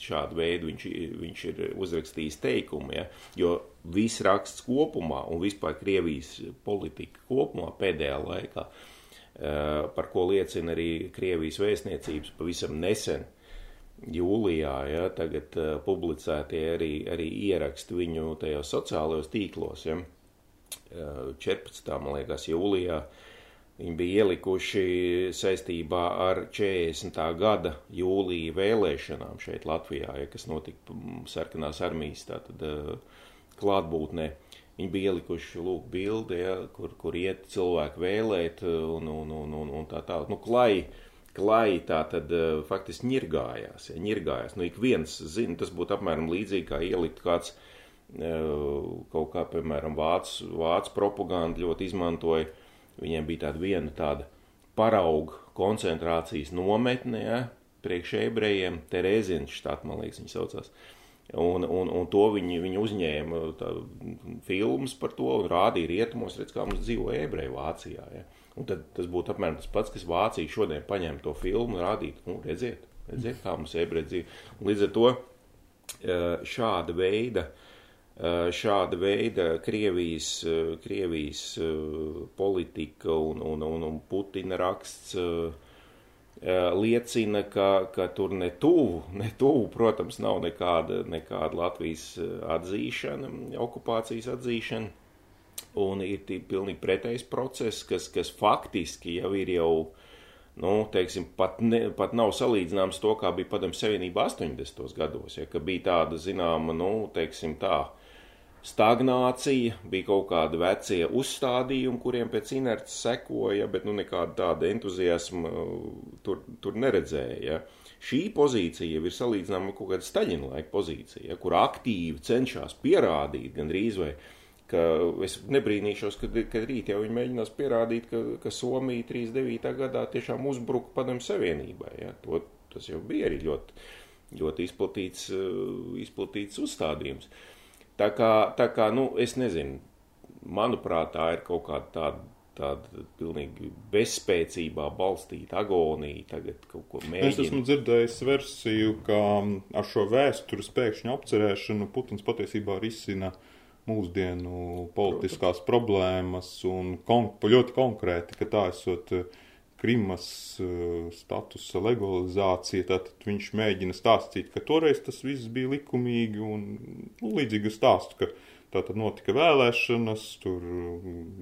šādu veidu viņš, viņš ir uzrakstījis teikumu, ja, jo viss raksts kopumā un vispār Krievijas politika kopumā pēdējā laikā, eh, par ko liecina arī Krievijas vēstniecības pavisam nesen, jūlijā, ja, tagad uh, publicētie arī, arī ieraksti viņu tajos sociālajos tīklos, ja, 14. man liekas, jūlijā. Viņi bija ielikuši saistībā ar 40. gada jūlija vēlēšanām šeit Latvijā, ja, kas notika sarkanās armijas tātad, klātbūtnē. Viņi bija ielikuši lūk, bildi, ja, kur, kur iet cilvēki vēlēt un, un, un, un, un tā tālāk. Nu, klai, klai tā tad faktiski ņirgājās. Ja, ņirgājās. Nu, ik viens zina, tas būtu apmēram līdzīgi kā ielikt kāds uh, kaut kā, piemēram, vācu, vācu propaganda ļoti izmantoja. Viņiem bija tāda viena tāda parauga koncentrācijas nometne, ja, priekš ebrejiem, Terēzina štat, man liekas, viņi saucās. Un, un, un to viņi, viņi uzņēma tā, filmas par to un rādīja rietumos, redz, kā mums dzīvo ebreji Vācijā. Ja. Un tad tas būtu apmēram tas pats, kas Vācija šodien paņem to filmu un rādītu, nu, redziet, redziet, kā mums ebreji dzīvo. Un līdz ar to šāda veida uh, šāda veida Krievijas, eh, Krievijas eh, politika un, un, un, un Putina raksts liecina, ka, ka tur ne tuvu, [LAUGHS] ne tuvu, protams, nav nekāda, nekāda Latvijas atzīšana, okupācijas atzīšana. Un ir pilnīgi pretējs process, kas, kas faktiski jau ir jau, nu, teiksim, pat, ne, pat nav salīdzināms to, kā bija padomju savienība 80. gados, ja, ka bija tāda, zināma, nu, teiksim tā, uh, stagnācija, bija kaut kādi vecie uzstādījumi, kuriem pēc inerces sekoja, bet nu nekāda tāda entuziasma uh, tur, tur neredzēja. Ja. Šī pozīcija ir salīdzināma ar kaut kādu Staļina laika pozīciju, kur aktīvi cenšas pierādīt gandrīz vai ka es nebrīnīšos, kad, kad rīt jau viņi mēģinās pierādīt, ka, ka Somija 39. gadā tiešām uzbruka padomju savienībai. Ja. To, tas jau bija arī ļoti, ļoti izplatīts, uh, izplatīts uzstādījums. Uh, Tā kā, tā kā nu, es nezinu, manuprāt, tā ir kaut kāda tāda tāda pilnīgi bezspēcībā balstīta agonija, tagad kaut ko mēģina. Es esmu dzirdējis versiju, ka ar šo vēstures pēkšņu apcerēšanu Putins patiesībā risina mūsdienu politiskās Protams. problēmas un kon ļoti konkrēti, ka tā esot uh, Krimas uh, statusa legalizācija, tad viņš mēģina stāstīt, ka toreiz tas viss bija likumīgi un nu, līdzīgi stāstu, ka tā tad notika vēlēšanas, tur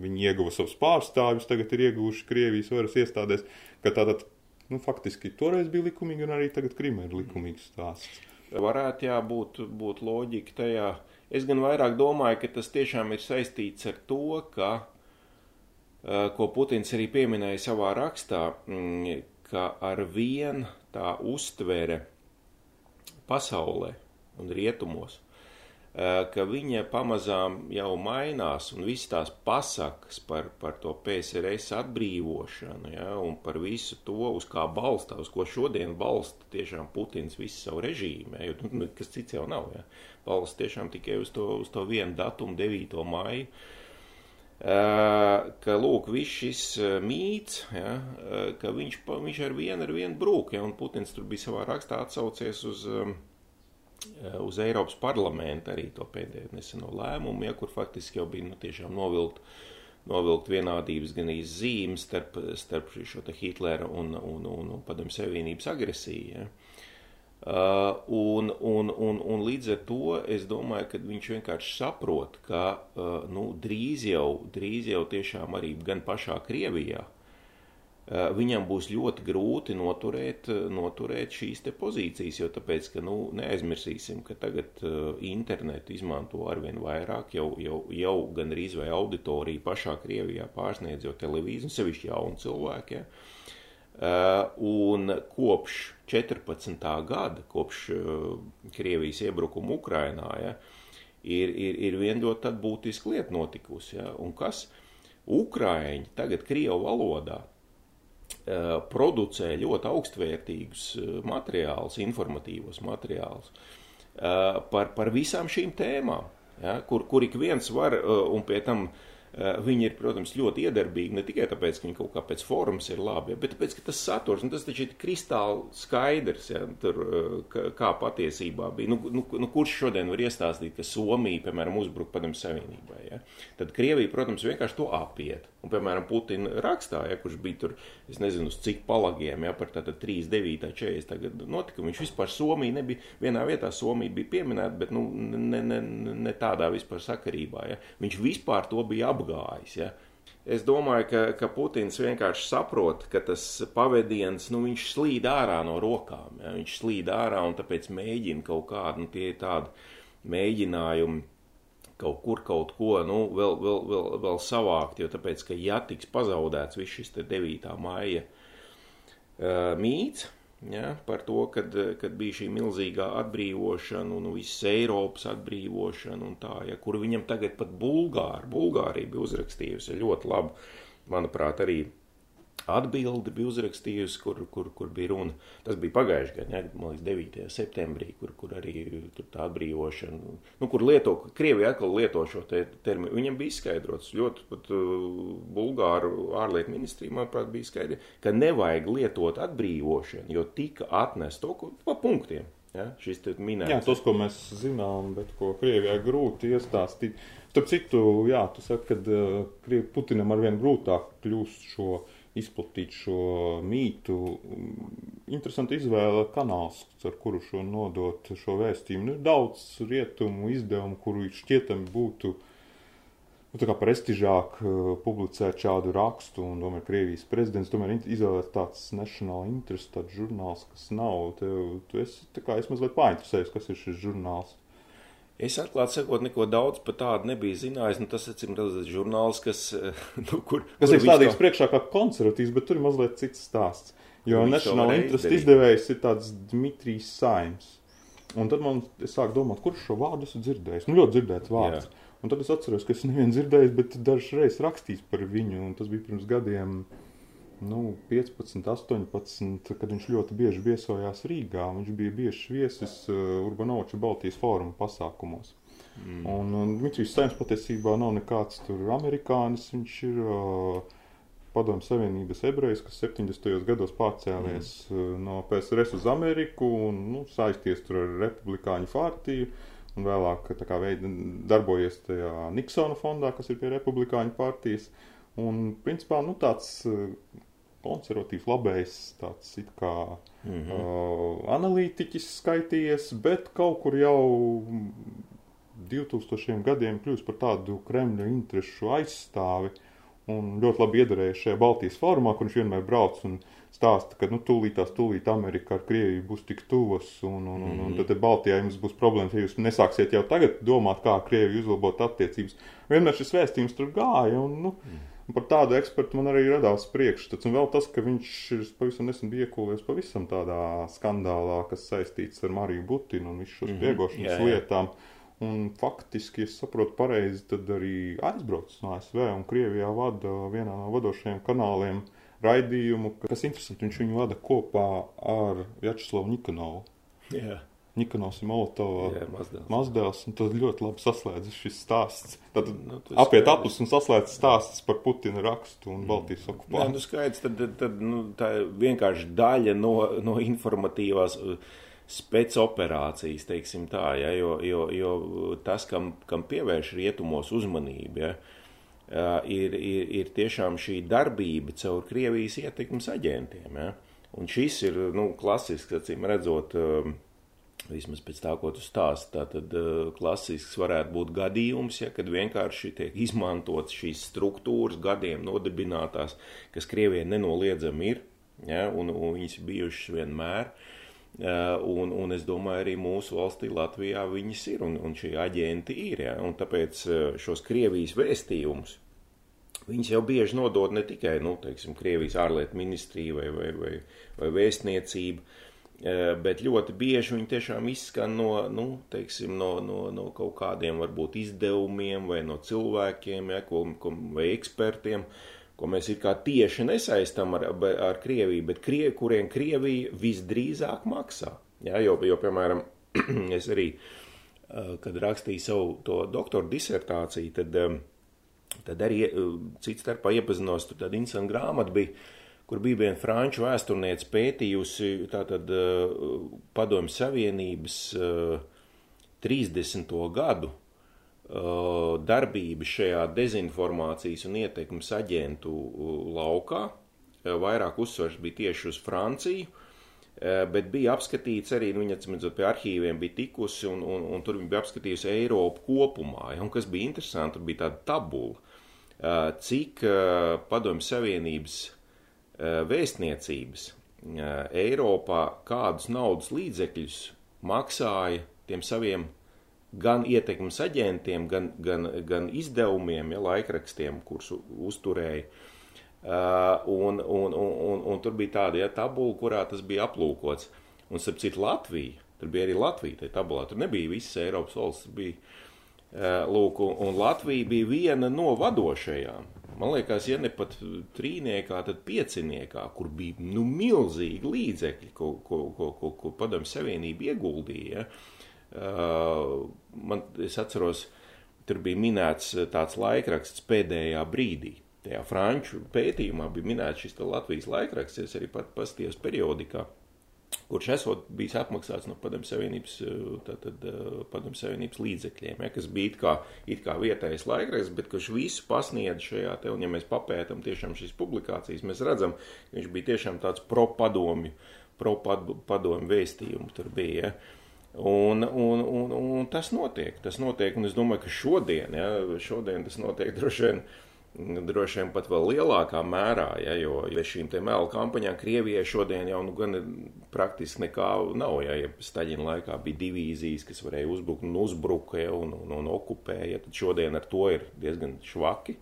viņi ieguva savus pārstāvjus, tagad ir ieguvuši Krievijas varas iestādēs, ka tātad nu, faktiski toreiz bija likumīgi, un arī tagad Krimē ir likumīgs stāsts. Varētu jābūt būt loģika tajā. Es gan vairāk domāju, ka tas tiešām ir saistīts ar to, ka, ko Putins arī pieminēja savā rakstā, mm, ka ar vien tā uztvere pasaulē un rietumos Eh, ka viņa pamazām jau mainās un viss tās pasakas par, par to PSRS atbrīvošanu, ja, un par visu to, uz kā balstā, uz ko šodien balsta tiešām Putins visu savu režīmu, ja, jo, nu, kas cits jau nav, ja, balsta tiešām tikai uz to, uz to vienu datumu, 9. maiju, eh, ka, lūk, viss šis eh, mīts, ja, ka viņš, viņš ar vienu ar vienu brūk, ja, un Putins tur bija savā rakstā atsaucies uz um, Eh, uz Eiropas parlamentu arī to pēdējo neseno lēmumu, ja, kur faktiski jau bija nu, tiešām novilkt, novilkt vienādības gan zīmes starp, starp šo Hitlera un, un, un, un padomju savienības agresiju. Ja. Uh, un, un, un, un līdz ar to es domāju, ka viņš vienkārši saprot, ka uh, nu, drīz, jau, drīz jau tiešām arī gan pašā Krievijā uh, viņam būs ļoti grūti noturēt, eh, noturēt šīs pozīcijas, jo tāpēc, ka, nu, neaizmirsīsim, ka tagad uh, internetu izmanto arvien vairāk, jau, jau, jau gan arī vai auditorija pašā Krievijā pārsniedz jau televīziju, sevišķi jauni cilvēki. Ja? Uh, un kopš 14. gada, kopš uh, Krievijas iebrukuma Ukrainā, ja, ir, ir, ir viena ļoti būtiska lieta notikusi. Ja? Un kas? Ukraiņi tagad Krievu valodā Eh, producē ļoti augstvērtīgus eh, materiālus, informatīvos materiālus eh, par, par visām šīm tēmām, ja, kur, kur ik viens var, un pie tam uh, Eh, viņi ir, protams, ļoti iedarbīgi ne tikai tāpēc, ka viņi kaut kā pēc formas ir labi, bet tāpēc, ka tas saturs, un tas taču ir kristāli skaidrs, ja, tur, eh, kā patiesībā bija. Nu, nu, nu, kurš šodien var iestāstīt, ka Somija, piemēram, uzbruka padomu savienībai? Ja? Tad Krievija, protams, vienkārši to apiet. Un, piemēram, Putina rakstā, ja, kurš bija tur, es nezinu, uz cik palagiem, ja, par tātad 39. 40. gadu notikumu, viņš vispār Somija nebija, vienā vietā Somija bija pieminēta, bet, nu, ne, ne, ne tādā vispār sakarībā, ja. Viņš vispār to bija apgādājis apgājis. Ja? Es domāju, ka, ka Putins vienkārši saprot, ka tas pavadiens, nu, viņš slīd ārā no rokām. Ja? Viņš slīd ārā un tāpēc mēģina kaut kādu, nu, tie ir tādi mēģinājumi kaut kur kaut ko, nu, vēl, vēl, vēl, vēl savākt, jo tāpēc, ka ja tiks pazaudēts viss šis te 9. maija uh, mīts, ja, par to, kad, kad bija šī milzīgā atbrīvošana un visas Eiropas atbrīvošana un tā, ja, kur viņam tagad pat Bulgāri, Bulgārija bija uzrakstījusi ļoti labu, manuprāt, arī atbildi bija uzrakstījusi, kur, kur, kur bija runa. Tas bija pagājušajā gadā, man liekas, 9. septembrī, kur, kur arī tā atbrīvošana, nu, kur lieto, Krievija atkal lieto šo te terminu. Viņam bija izskaidrots, ļoti pat uh, Bulgāru ārlietu ministrija, manuprāt, bija skaidri, ka nevajag lietot atbrīvošanu, jo tika atnest to pa punktiem. Ja, šis te minēts. Jā, tas, ko mēs zinām, bet ko Krievijai grūti iestāstīt. Starp citu, jā, tu saki, ka uh, Putinam arvien grūtāk kļūst šo uh, izplatīt šo mītu. Interesanti izvēle kanāls, ar kuru šo nodot šo vēstījumu. Nu, ir daudz rietumu izdevumu, kuru šķietami būtu nu, kā prestižāk uh, publicēt šādu rakstu, un tomēr Krievijas prezidents tomēr izvēlēt tāds national interest, tāds žurnāls, kas nav. Tev, tu esi, kā es mazliet painteresējos, kas ir šis žurnāls. Es atklāti sakot, neko daudz par tādu nebiju zinājis. Nu, tas, acīm redzot, ir žurnāls, kas, [LAUGHS] nu, kur, kas ir stādīts to... priekšā kā konservatīvs, bet tur ir mazliet cits stāsts. Jo National Interest izdevējs ir tāds Dmitrijs Saims. Un tad man sāk domāt, kurš šo vārdu esmu dzirdējis. Nu, ļoti dzirdēts vārds. Jā. Un tad es atceros, ka es nevienu dzirdējis, bet dažas reizes rakstījis par viņu. Un tas bija pirms gadiem nu, 15, 18, kad viņš ļoti bieži viesojās Rīgā. Viņš bija bieži viesis uh, Urbanoča Baltijas fóruma pasākumos. Mm. Un, un Dmitrijs Saims patiesībā nav nekāds tur amerikānis, viņš ir uh, Padomju Savienības ebrejs, kas 70. gados pārcēlies mm. uh, no PSRS uz Ameriku un nu, saisties tur ar republikāņu partiju. Un vēlāk kā, veid, darbojies tajā Niksona fondā, kas ir pie republikāņu partijas. Un, principā, nu, tāds konservatīvs, labējs, tāds it kā mm -hmm. uh, analītiķis skaitījies, bet kaut kur jau 2000 gadiem kļūst par tādu Kremļa interešu aizstāvi un ļoti labi iedarējies šajā Baltijas formā, kur viņš vienmēr brauc un stāsta, ka nu, tūlīt tās tūlīt Amerika ar Krieviju būs tik tuvas, un, un, un, un tad Baltijā jums būs problēmas, ja jūs nesāksiet jau tagad domāt, kā Krieviju uzlabot attiecības. Vienmēr šis vēstījums tur gāja, un nu, par tādu ekspertu man arī radās priekšstats, un vēl tas, ka viņš pavisam nesen bija iekūlies pavisam tādā skandālā, kas saistīts ar Mariju Butinu un visu šos spiegošanas jā, jā. lietām. Un faktiski, es saprotu, pareizi, tad arī aizbraucis no ASV un Krievijā vada vienā no vadošajiem kanāliem raidījumu, kas interesanti. Viņš viņu vada kopā ar Jačeslavu Nikanovu. Jā, Nikanovs ir Molotova jā mazdēls. un tas ļoti labi saslēdzas šis stāsts. Tad Nu, apiet apus un saslēdz stāsts par Putina rakstu un Baltijas Nē, okupāciju. nu skaidrs, tad, tad, tad nu, tā ir vienkārši daļa no, no informatīvās uh, spēcoperācijas, teiksim tā, ja, jo, jo, jo tas, kam, kam pievērš rietumos uzmanību, ja, uh, ir, ir, ir tiešām šī darbība caur Krievijas ietekmes aģentiem. Ja. Un šis ir nu, klasisks, acīm redzot, um, vismaz pēc tā, ko tu stāsti, tad uh, klasisks varētu būt gadījums, ja, kad vienkārši tiek izmantotas šīs struktūras, gadiem nodibinātās, kas Krievijai nenoliedzami ir, ja, un, un viņas ir bijušas vienmēr. Uh, un, un es domāju, arī mūsu valstī, Latvijā, viņas ir, un, un šie aģenti ir. Ja, un tāpēc uh, šos Krievijas vēstījumus Viņas jau bieži nodod ne tikai nu, teiksim, Krievijas ārlietu ministrija vai, vai, vai, vai vēstniecība, eh, bet ļoti bieži viņi tiešām izskan no, nu, teiksim, no, no, no kaut kādiem varbūt izdevumiem vai no cilvēkiem ja, ko, ko, vai ekspertiem, ko mēs it kā tieši nesaistam ar, ar Krieviju, bet krie, kuriem Krievija visdrīzāk maksā. Ja, jo, jo, piemēram, [CLEARS THROAT] es arī, eh, kad rakstīju savu to doktora disertāciju, tad um, Tad arī cits starpā iepazinos, tur tāda interesanta grāmata bija, kur bija viena franču vēsturniece pētījusi tātad padomju savienības 30. gadu darbību šajā dezinformācijas un ietekmes aģentu laukā. Vairāk uzsvars bija tieši uz Franciju, bet bija apskatīts arī, nu, viņa atcīmredzot pie arhīviem bija tikusi, un, un, un tur viņa bija apskatījusi Eiropu kopumā, ja, un kas bija interesanti, tur bija tāda tabula, cik padomju savienības vēstniecības Eiropā kādus naudas līdzekļus maksāja tiem saviem gan ietekmes aģentiem, gan, gan, gan izdevumiem, ja laikrakstiem, kurus uzturēja. Uh, un, un, un, un, un tur bija tāda ja, tabula, kurā tas bija aplūkots. Un, starp citu, Latvija, tur bija arī Latvija, tajā tabulā, tur nebija visas Eiropas valsts, tur bija uh, lūk, un Latvija bija viena no vadošajām. Man liekas, ja ne pat trīniekā, tad pieciniekā, kur bija nu, milzīgi līdzekļi, ko, ko, ko, ko, ko padomju savienība ieguldīja. Uh, man, es atceros, tur bija minēts tāds laikraksts pēdējā brīdī. Tajā franču pētījumā bija minēts šis Latvijas laikraksts, es arī pat pastījos periodikā, kurš esot bijis apmaksāts no Padomju Savienības, tātad, Padomju Savienības līdzekļiem, ja, kas bija it kā, it kā vietējais laikraksts, bet kurš visu pasniedz šajā te, un ja mēs papētam tiešām šīs publikācijas, mēs redzam, ka viņš bija tiešām tāds pro-padomju, pro-padomju vēstījumu tur bija, ja. Un, un, un, un tas notiek, tas notiek, un es domāju, ka šodien, ja, šodien tas notiek droši vien, droši vien pat vēl lielākā mērā, ja, jo bez šīm mēlu kampaņām Krievijai šodien jau nu gan praktiski nekā nav, ja, ja Staļina laikā bija divīzijas, kas varēja uzbrukt un uzbruka, ja, un, un, un okupēja, tad šodien ar to ir diezgan švaki.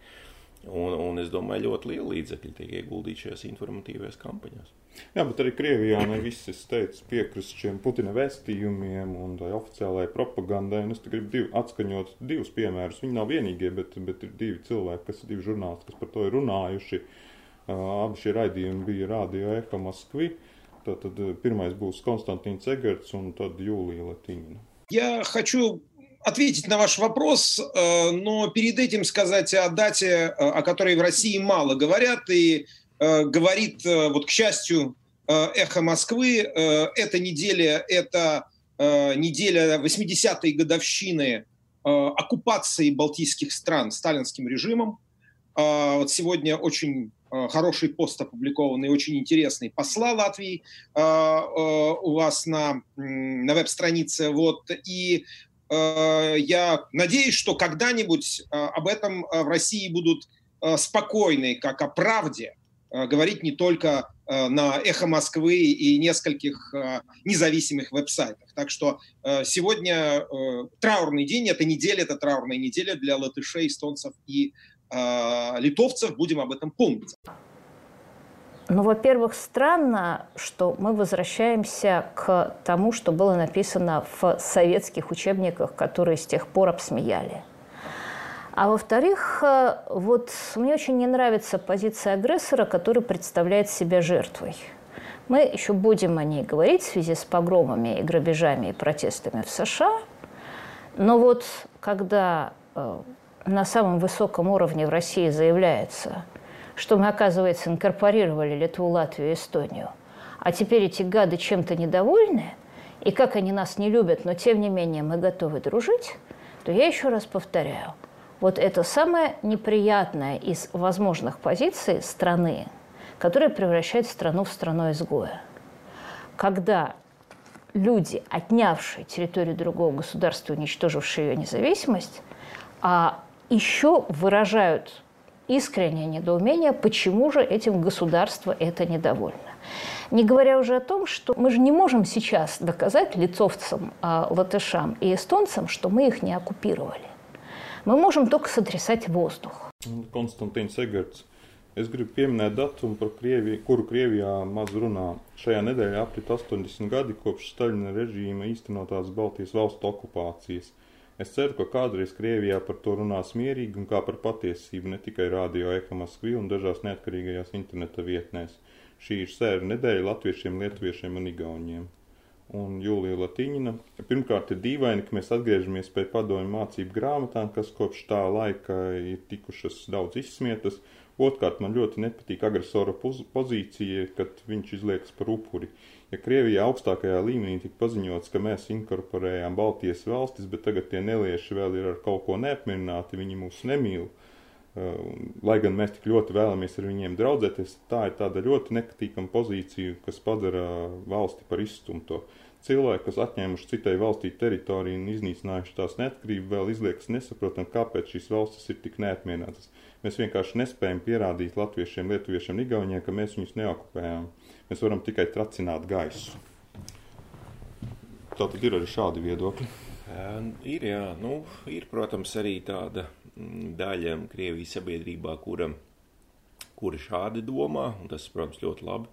Un, un es domāju, ļoti liela līdzekļa tiek ieguldīta šajās informatīvajās kampaņās. Jā, bet arī Krievijā ne visi, es teicu, piekrist šiem Putina vēstījumiem un tai oficiālajai propagandai. Un es gribu div, atskaņot divus piemērus. Viņi nav vienīgie, bet, bet ir divi cilvēki, kas ir divi žurnālisti, kas par to ir runājuši. Uh, abi šie raidījumi bija Radio Eka Moskvi. Tātad pirmais būs Konstantīns Egerts un tad Jūlija Latīna. Я хочу ответить на ваш вопрос, но перед этим сказать о дате, о которой в России мало говорят, и говорит, вот к счастью, «Эхо Москвы», эта неделя – это неделя 80-й годовщины оккупации балтийских стран сталинским режимом. Вот сегодня очень хороший пост опубликованный, очень интересный посла Латвии у вас на, на веб-странице. Вот, и я надеюсь, что когда-нибудь об этом в России будут спокойны, как о правде, говорить не только на «Эхо Москвы» и нескольких независимых веб-сайтах. Так что сегодня траурный день, эта неделя, это траурная неделя для латышей, эстонцев и литовцев. Будем об этом помнить. Ну, во-первых, странно, что мы возвращаемся к тому, что было написано в советских учебниках, которые с тех пор обсмеяли. А во-вторых, э, вот мне очень не нравится позиция агрессора, который представляет себя жертвой. Мы еще будем о ней говорить в связи с погромами и грабежами и протестами в США. Но вот когда э, на самом высоком уровне в России заявляется, что мы, оказывается, инкорпорировали Литву, Латвию и Эстонию, а теперь эти гады чем-то недовольны, и как они нас не любят, но тем не менее мы готовы дружить, то я еще раз повторяю – вот это самое неприятное из возможных позиций страны, которая превращает страну в страну изгоя. Когда люди, отнявшие территорию другого государства, уничтожившие ее независимость, а еще выражают искреннее недоумение, почему же этим государство это недовольно. Не говоря уже о том, что мы же не можем сейчас доказать литовцам, а, латышам и эстонцам, что мы их не оккупировали. Мы можем только сотрясать воздух. Konstantīns Egerts. Es gribu pieminēt datumu, par Krieviju, kuru Krievijā maz runā. Šajā nedēļā aprit 80 gadi kopš Staļina režīma īstenotās Baltijas valstu okupācijas. Es ceru, ka kādreiz Krievijā par to runās mierīgi un kā par patiesību, ne tikai rādio Eka Maskvī un dažās neatkarīgajās interneta vietnēs. Šī ir sēra nedēļa latviešiem, lietuviešiem un igauniem un Jūlija Latīņina. Pirmkārt, ir dīvaini, ka mēs atgriežamies pie padomju mācību grāmatām, kas kopš tā laika ir tikušas daudz izsmietas. Otkārt, man ļoti nepatīk agresora pozīcija, kad viņš izliekas par upuri. Ja Krievijā augstākajā līmenī tika paziņots, ka mēs inkorporējām Baltijas valstis, bet tagad tie nelieši vēl ir ar kaut ko neapmierināti, viņi mūs nemīl, lai gan mēs tik ļoti vēlamies ar viņiem draudzēties, tā ir tāda ļoti nepatīkama pozīcija, kas padara valsti par izstumto. Cilvēki, kas atņēmuši citai valstī teritoriju un iznīcinājuši tās neatkarību, vēl izliekas nesaprotam, kāpēc šīs valstis ir tik neapmierinātas. Mēs vienkārši nespējam pierādīt latviešiem, lietuviešiem, igauniem, ka mēs viņus neokupējām. Mēs varam tikai tracināt gaisu. Tā tad ir arī šādi viedokļi. Ir, jā, nu, ir, protams, arī tāda mm, daļa Krievijas sabiedrībā, kura, kura šādi domā, un tas, protams, ļoti labi.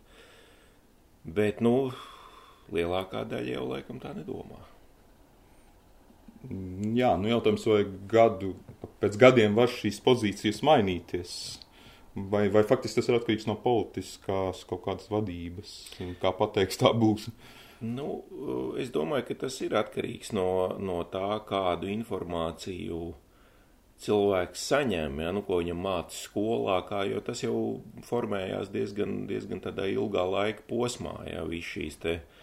Bet, nu, lielākā daļa jau laikam tā nedomā. Jā, nu jautājums, vai gadu, pēc gadiem var šīs pozīcijas mainīties? Vai, vai faktiski tas ir atkarīgs no politiskās kaut kādas vadības? Kā pateiks, tā būs? Nu, es domāju, ka tas ir atkarīgs no, no tā, kādu informāciju cilvēks saņem, ja, nu, ko viņam māca skolā, kā, jo tas jau formējās diezgan, diezgan tādā ilgā laika posmā, ja, viss šīs te uh,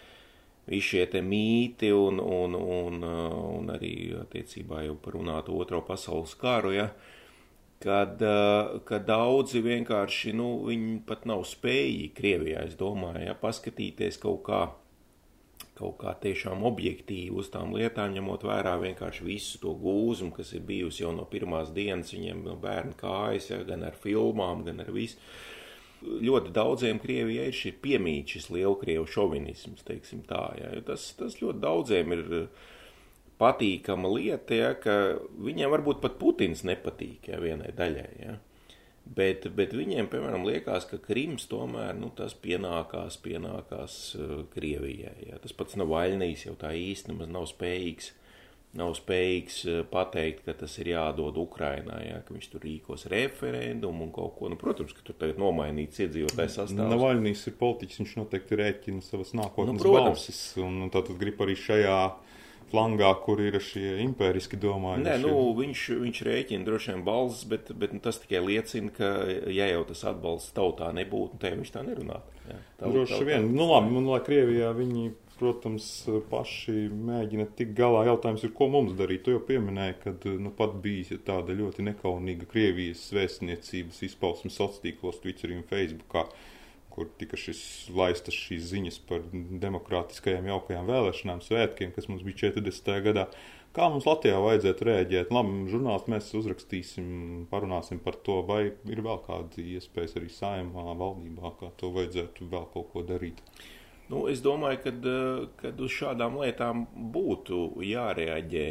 visi šie mīti un, un, un, un arī attiecībā jau par runātu otro pasaules karu, ja, kad, kad daudzi vienkārši, nu, viņi pat nav spējīgi Krievijā, es domāju, ja, paskatīties kaut kā, kaut kā tiešām objektīvi uz tām lietām, ņemot vērā vienkārši visu to gūzumu, kas ir bijusi jau no pirmās dienas viņiem no bērnu kājas, ja, gan ar filmām, gan ar visu ļoti daudziem Krievijai ir šī piemīt šis lielkrievu šovinisms, teiksim tā. Ja. Tas, tas ļoti daudziem ir eh, patīkama lieta, ja, ka viņiem varbūt pat Putins nepatīk ja, vienai daļai. Ja. Bet, bet viņiem, piemēram, liekas, ka Krims tomēr nu, tas pienākās, pienākās uh, Krievijai. Ja. Tas pats Navaļnijas jau tā īsti nemaz nav spējīgs nav spējīgs eh, pateikt, ka tas ir jādod Ukrainā, ja, ka viņš tur rīkos referendumu un kaut ko. Nu, protams, ka tur tagad nomainīts iedzīvotājs sastāvs. Navaļnīs ir politiķis, viņš noteikti rēķina savas nākotnes nu, balsis, un, un tātad grib arī šajā flangā, kur ir šie impēriski domājošie. Nē, nu, viņš, viņš rēķina droši vien balsis, bet, bet nu, tas tikai liecina, ka, ja jau tas atbalsts tautā nebūtu, tad viņš tā nerunātu. Ja, droši vien. Nu, labi, man lai Krievijā viņi protams, paši mēģina tikt galā. Jautājums ir, ko mums darīt? Tu jau pieminēji, ka nu, pat bija tāda ļoti nekaunīga Krievijas vēstniecības izpausme sociālos tīklos, Twitterī un Facebookā, kur tika šis laistas šīs ziņas par demokrātiskajām jaukajām vēlēšanām, svētkiem, kas mums bija 40. gadā. Kā mums Latvijā vajadzētu rēģēt? Labi, žurnālisti mēs uzrakstīsim, parunāsim par to, vai ir vēl kāda iespējas arī saimā, valdībā, kā to vajadzētu vēl kaut ko darīt. Nu, es domāju, ka uz šādām lietām būtu jārēģē.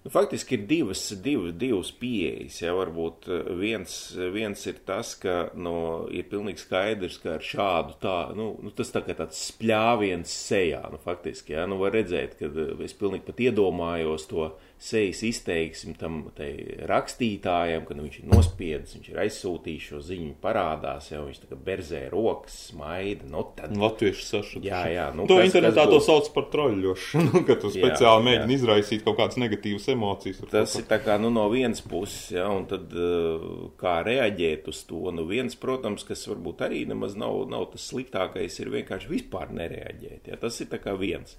Nu, faktiski ir divas, div, divas pieejas. Ja, varbūt eh, viens, viens ir tas, ka nu, ir pilnīgi skaidrs, ka ar šādu tā, nu, nu, tas tā kā tāds spļāviens sejā. Nu, faktiski, ja, nu, var redzēt, ka eh, es pilnīgi pat iedomājos to sejas izteiksim tam rakstītājam, kad nu, viņš ir nospiedis, viņš ir aizsūtījis šo ziņu, parādās, jau viņš tā kā berzē rokas, smaida. Nu, tad... Latviešu sašutuši. Jā, jā. Nu, to kas, internetā kas būs... to sauc par troļļošanu, [LAUGHS] ka tu speciāli jā, mēģini jā. izraisīt kaut kādas negatīvas emocijas. Tas ir tā kā nu, no vienas puses, ja, un tad eh, kā reaģēt uz to. Nu, viens, protams, kas varbūt arī nemaz nav, nav tas sliktākais, ir vienkārši vispār nereaģēt. Ja. Tas ir tā kā viens.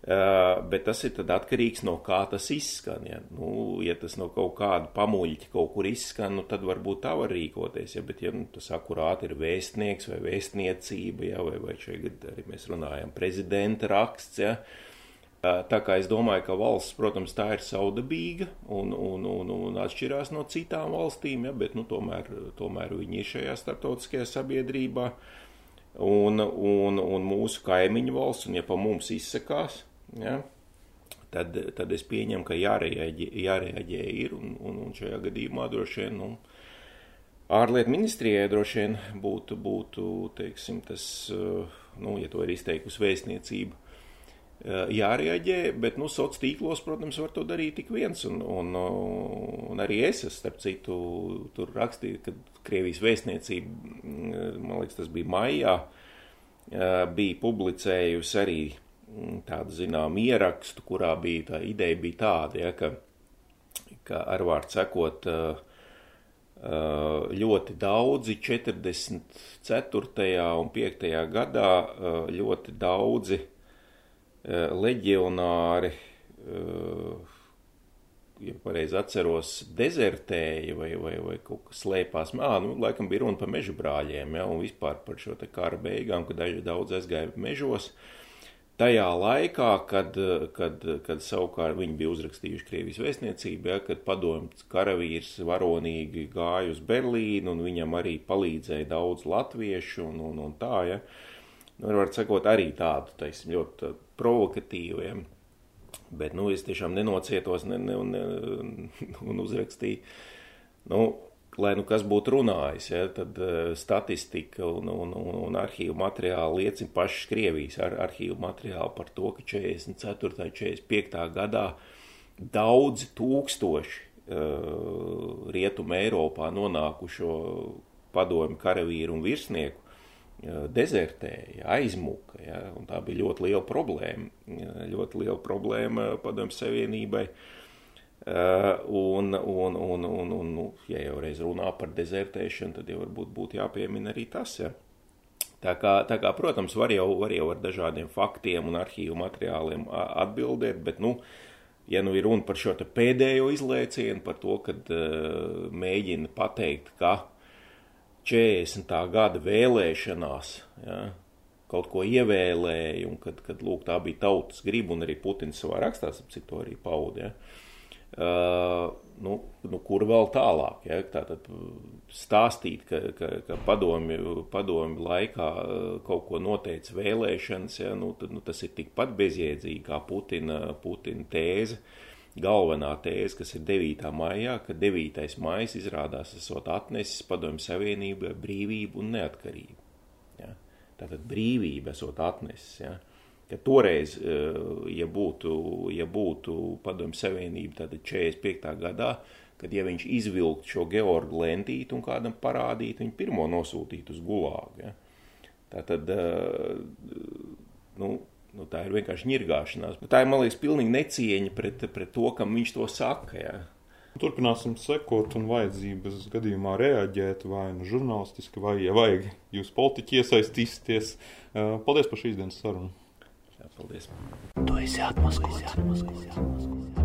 Uh, bet tas ir atkarīgs no kā tas izskan. Ja, nu, ja tas no kaut kāda pamuļķa kaut kur izskan, nu, tad varbūt tā var rīkoties. Ja, bet, ja nu, tas akurāti ir vēstnieks vai vēstniecība, ja, vai, vai šeit arī mēs runājam prezidenta raksts, ja, uh, tā kā es domāju, ka valsts, protams, tā ir saudabīga un, un, un, un atšķirās no citām valstīm, ja, bet nu, tomēr, tomēr viņi ir šajā starptautiskajā sabiedrībā. Un, un, un mūsu kaimiņu valsts, un ja pa mums izsakās, ja, tad, tad es pieņemu, ka jārēģē, jārēģē ir, un, un, un šajā gadījumā droši vien, nu, ārlietu ministrijai droši vien būtu, būtu, teiksim, tas, nu, ja to ir izteikusi vēstniecība, jārēģē, bet, nu, sociālos tīklos, protams, var to darīt tik viens, un, un, un arī es, starp citu, tur rakstīju, ka Krievijas vēstniecība, man liekas, tas bija maijā, bija publicējusi arī Mm, tādu zinām ierakstu, kurā bija tā ideja bija tāda, ja, ka, ka ar vārdu sekot ļoti daudzi 44. un 5. gadā ļoti daudzi leģionāri, ja pareizi atceros, dezertēja vai, vai, vai kaut kas slēpās. Mā, nu, laikam bija runa par meža brāļiem, ja, un vispār par šo te kara beigām, kad daži daudz aizgāja mežos. Uh, tajā laikā, kad, kad, kad savukārt viņi bija uzrakstījuši Krievijas vēstniecību, ja, kad padomju karavīrs varonīgi gāja uz Berlīnu un viņam arī palīdzēja daudz latviešu un, un, un tā, ja. Nu, var sakot, arī tādu, teiksim, ļoti provokatīviem. Bet, nu, es tiešām nenocietos ne, ne, un, un uzrakstīju, nu, lai nu kas būtu runājis, ja, tad uh, statistika un, un, un, un arhīvu materiāli liecina pašas Krievijas ar, arhīvu materiāli par to, ka 44. un 45. gadā daudzi tūkstoši uh, rietumu Eiropā nonākušo padomu karavīru un virsnieku uh, dezertēja, aizmuka, ja, un tā bija ļoti liela problēma, ļoti liela problēma padomu savienībai. Uh, un, un, un, un, un nu, ja jau reiz runā par dezertēšanu, tad jau varbūt būtu jāpiemina arī tas. Ja. Tā kā, tā kā, protams, var jau, var jau ar dažādiem faktiem un arhīvu materiāliem atbildēt, bet, nu, ja nu ir runa par šo pēdējo izlēcienu, par to, kad uh, mēģina pateikt, ka 40. gada vēlēšanās ja, kaut ko ievēlēja, un kad, kad lūk, tā bija tautas griba, un arī Putins savā rakstā, ap cik to arī paudē. Ja. Uh, nu, nu, kur vēl tālāk. Ja? Tātad stāstīt, ka, ka, ka padomju, padomju laikā kaut ko noteica vēlēšanas, ja? nu, tad, nu, tas ir tikpat bezjēdzīgi kā Putina, Putina tēze. Galvenā tēze, kas ir 9. maijā, ka 9. maijs izrādās esot atnesis padomju savienībai brīvību un neatkarību. Ja? Tātad brīvība esot atnesis. Ja? Ka toreiz, eh, ja būtu, ja būtu padomju savienība, tad 45. gadā, kad ja viņš izvilkt šo Georgu lentīti un kādam parādīt, viņu pirmo nosūtīt uz gulāgu. Ja. Tā tad, eh, nu, nu, tā ir vienkārši ņirgāšanās. Bet tā ir, man liekas, pilnīgi necieņa pret, pret to, kam viņš to saka. Ja. Turpināsim sekot un vajadzības gadījumā reaģēt vai nu žurnālistiski, vai, ja vajag, jūs politiķi iesaistīsieties. Eh, paldies par šīs dienas sarunu! Paldies! Tu esi atmaskots! Tu esi atmaskots.